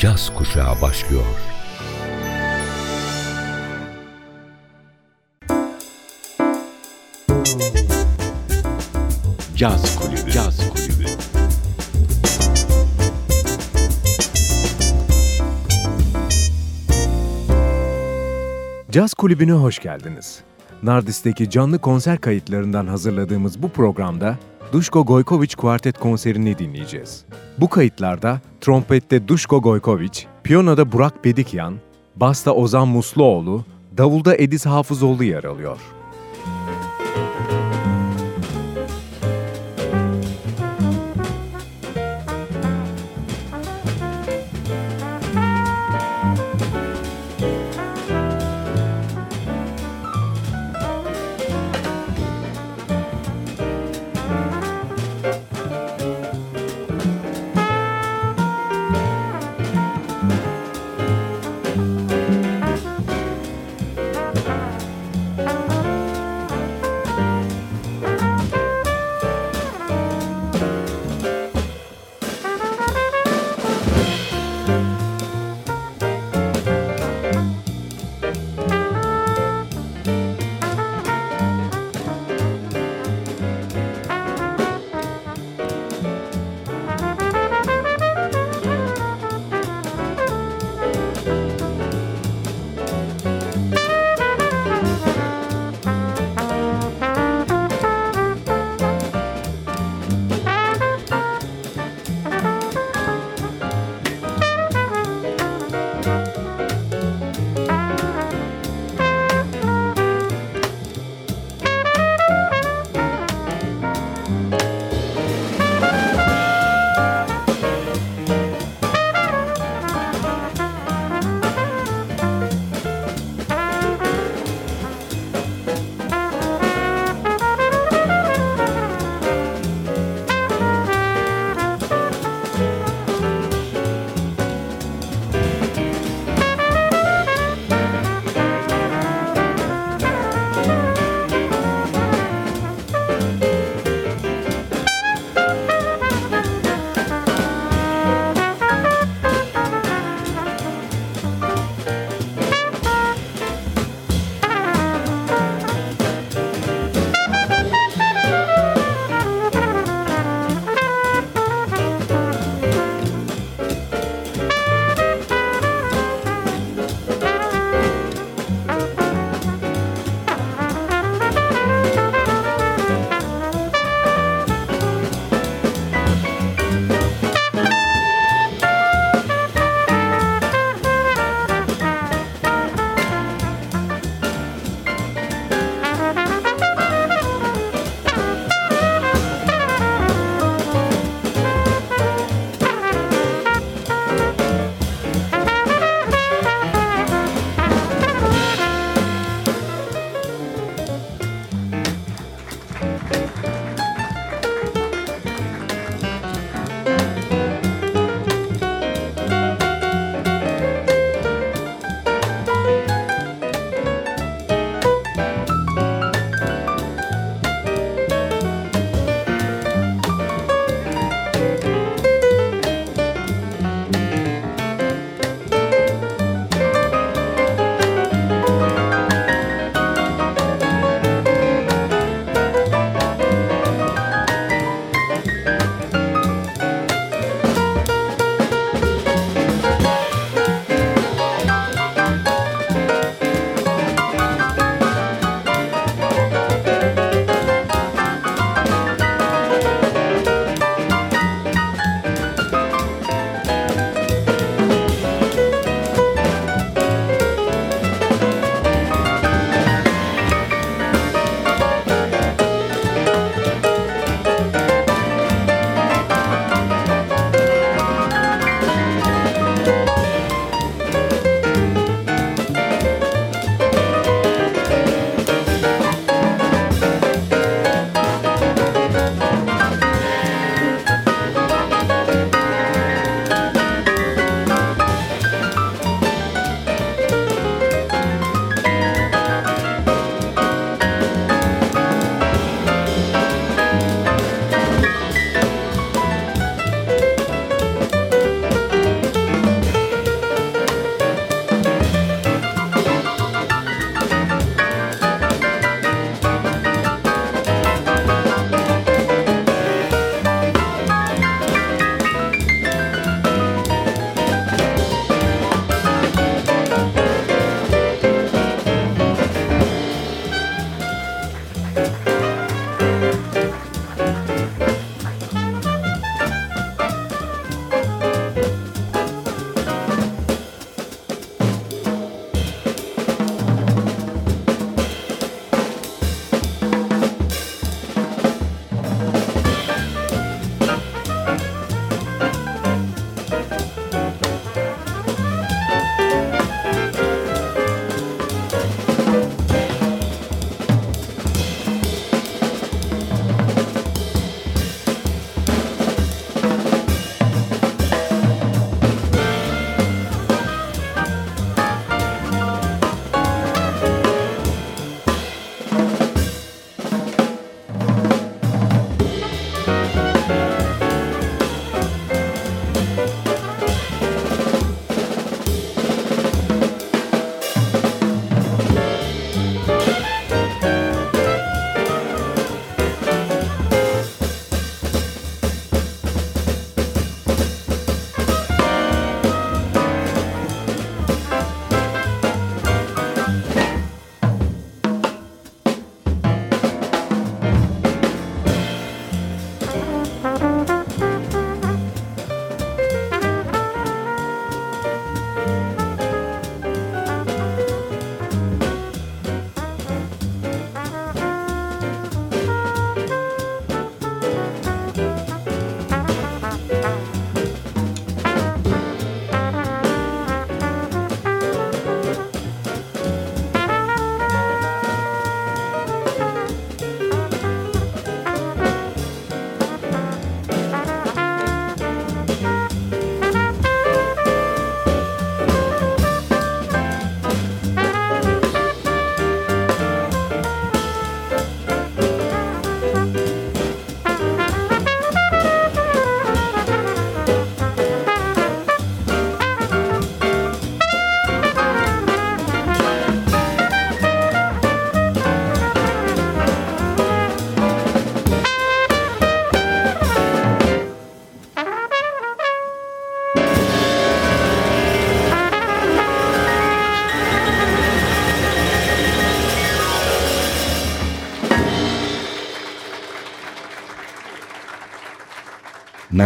caz kuşağı başlıyor. Caz Kulübü. Caz Kulübü. Caz Kulübü'ne hoş geldiniz. Nardis'teki canlı konser kayıtlarından hazırladığımız bu programda Duško Gojković kuartet konserini dinleyeceğiz. Bu kayıtlarda trompette Duško Gojković, piyanoda Burak Bedikyan, basta Ozan Musluoğlu, davulda Ediz Hafızoğlu yer alıyor.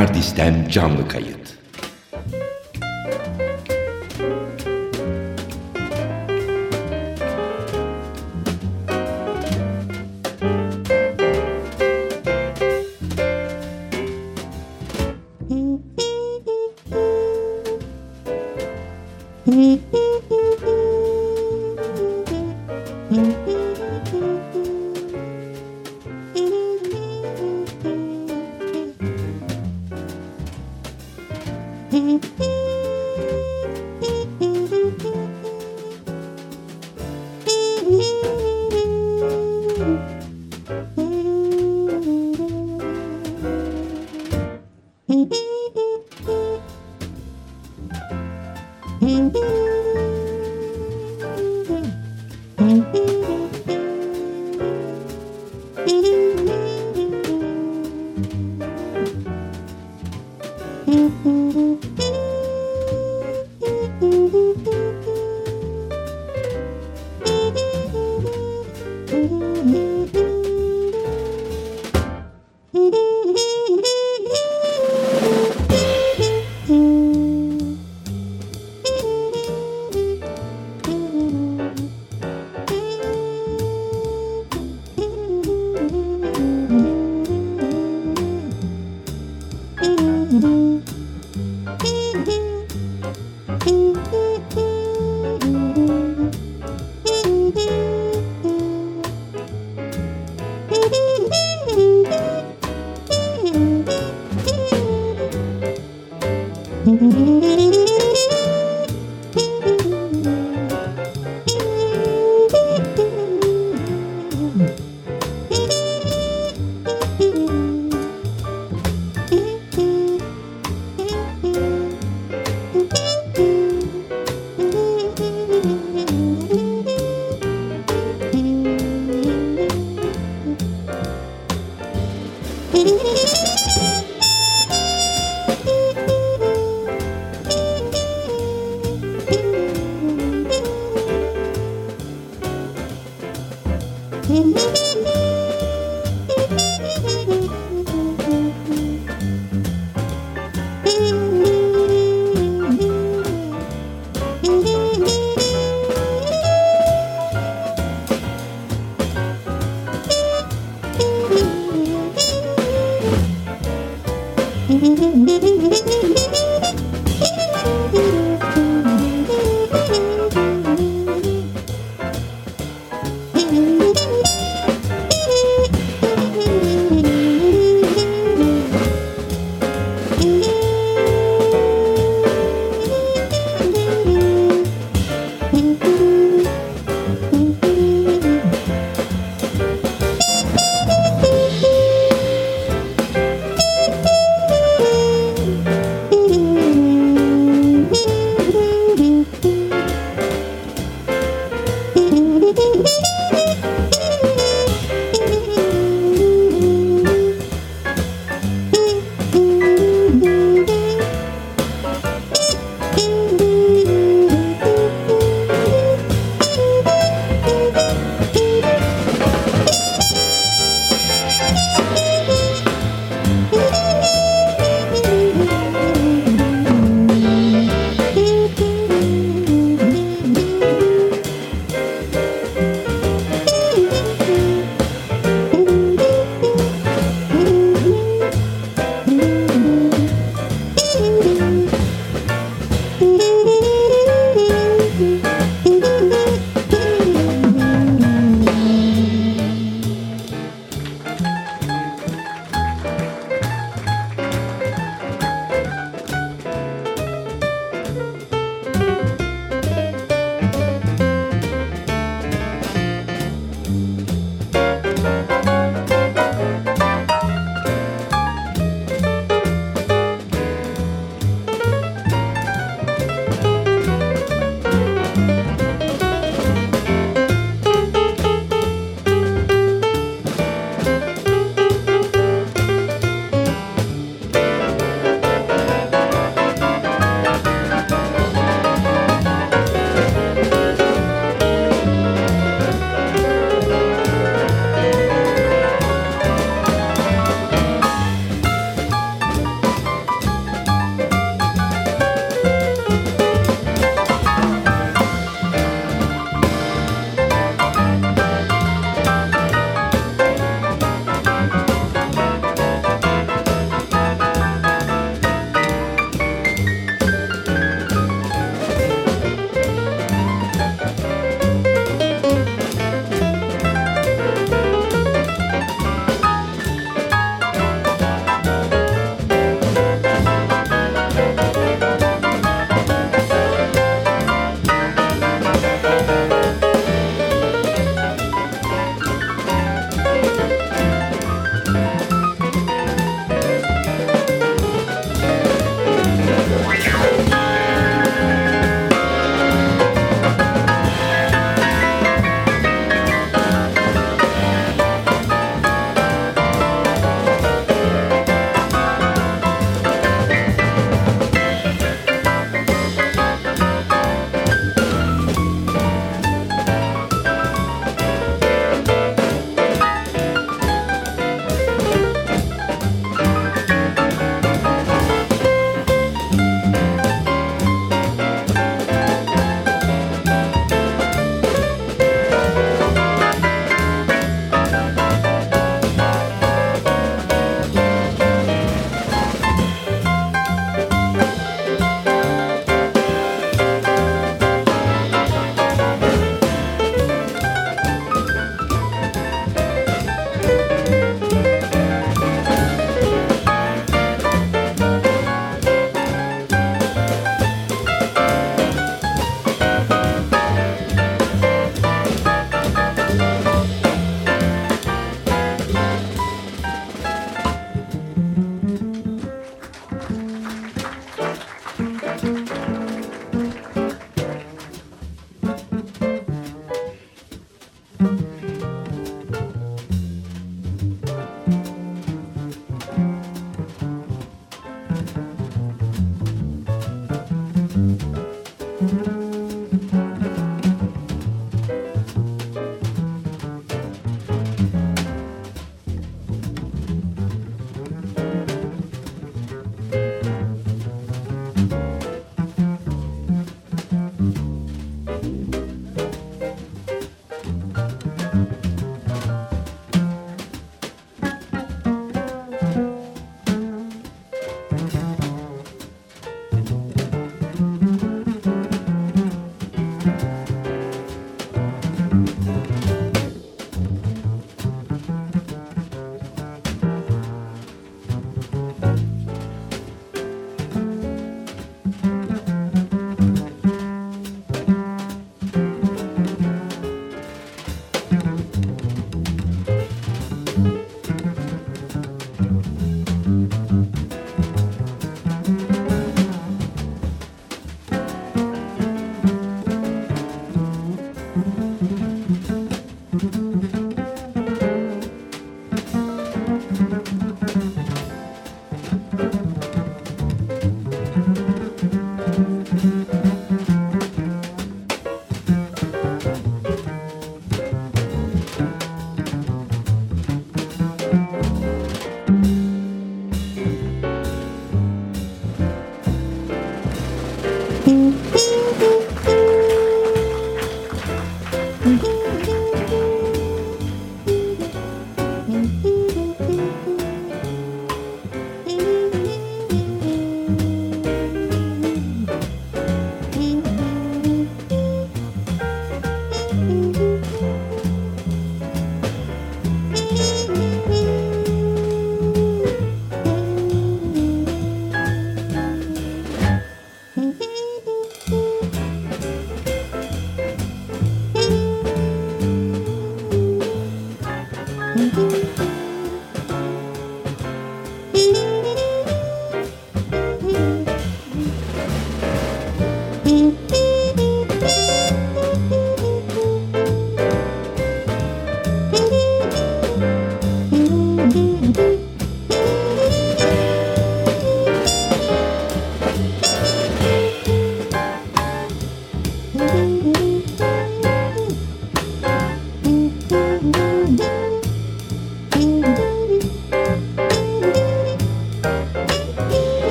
Nardis'ten canlı kayıt.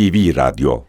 NTV Radyo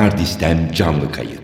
Nardis'ten canlı kayıt.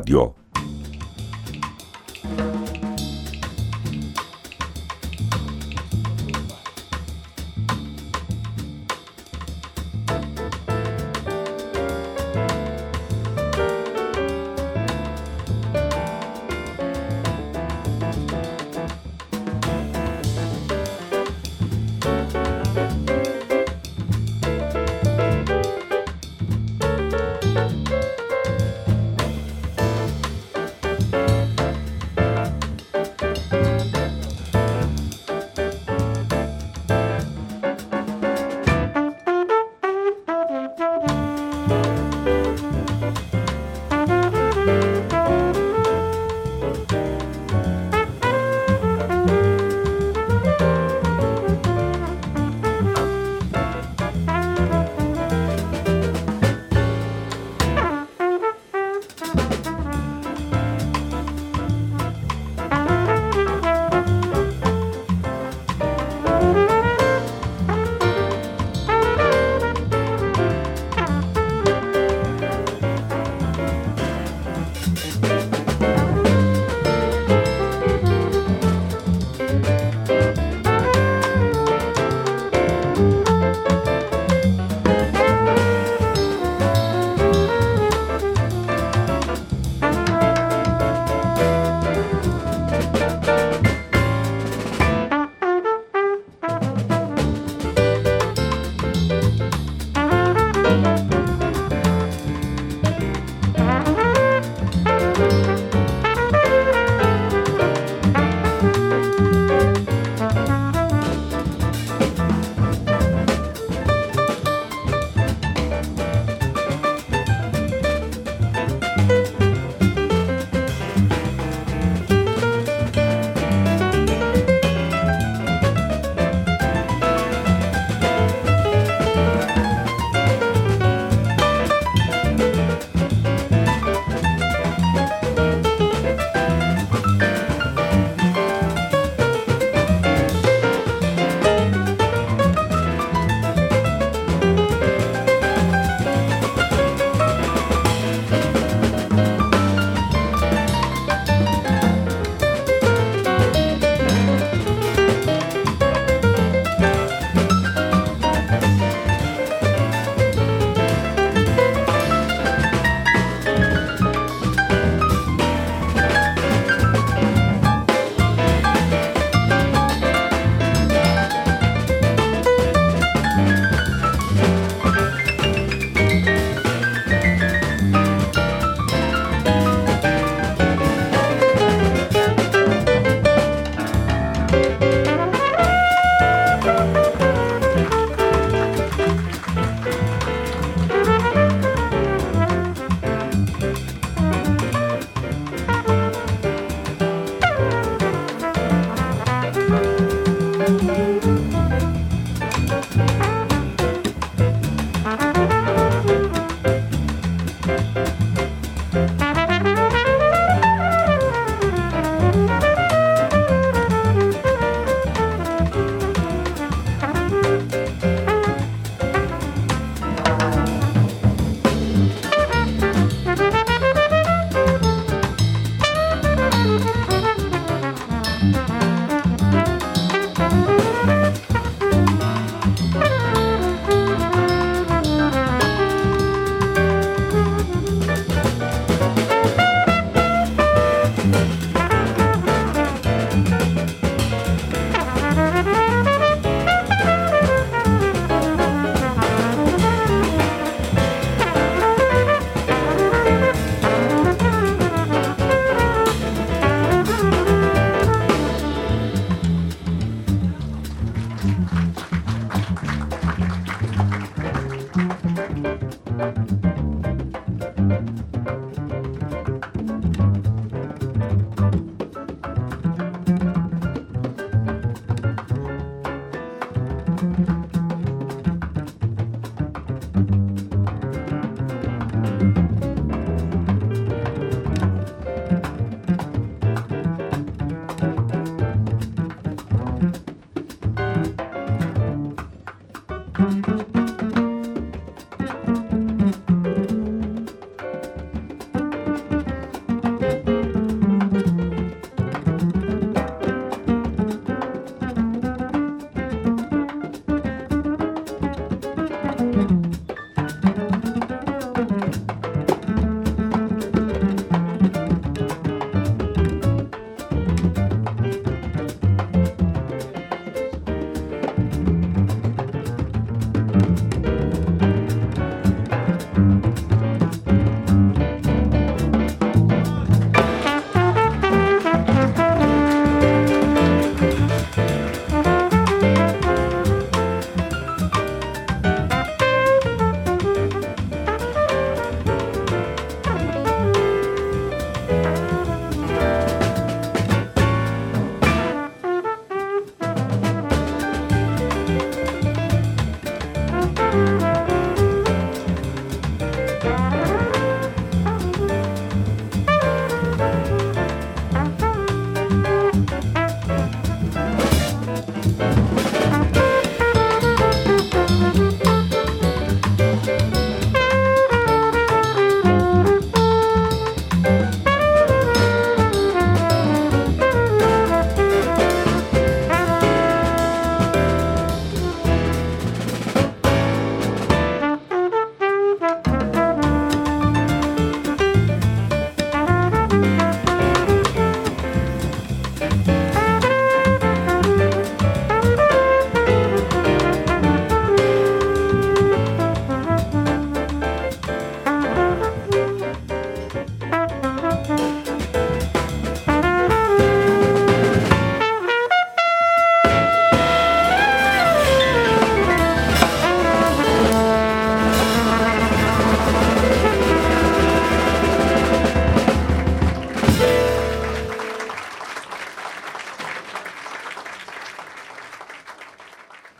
NTV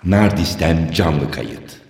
Nardis'ten canlı kayıt.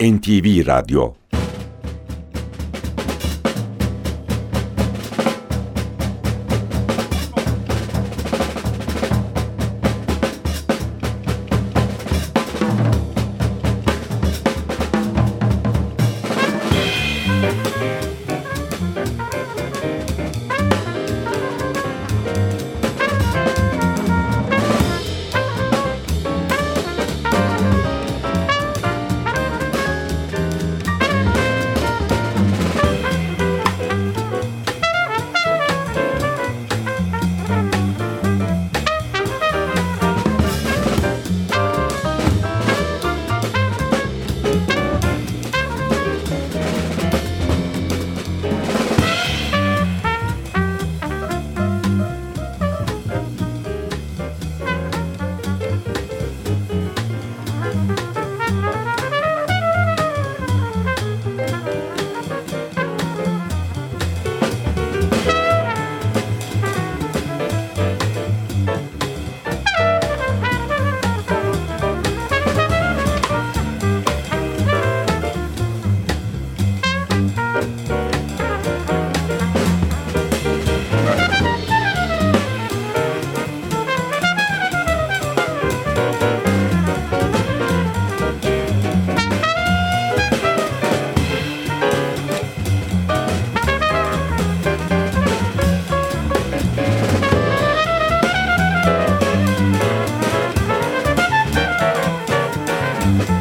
NTV Radyo Bye.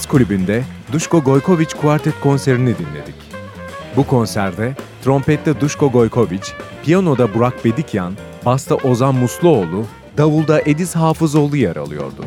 Caz kulübünde Duško Gojkovic kuartet konserini dinledik. Bu konserde trompette Duško Gojkovic, piyanoda Burak Bedikyan, basta Ozan Musluoğlu, davulda Ediz Hafızoğlu yer alıyordu.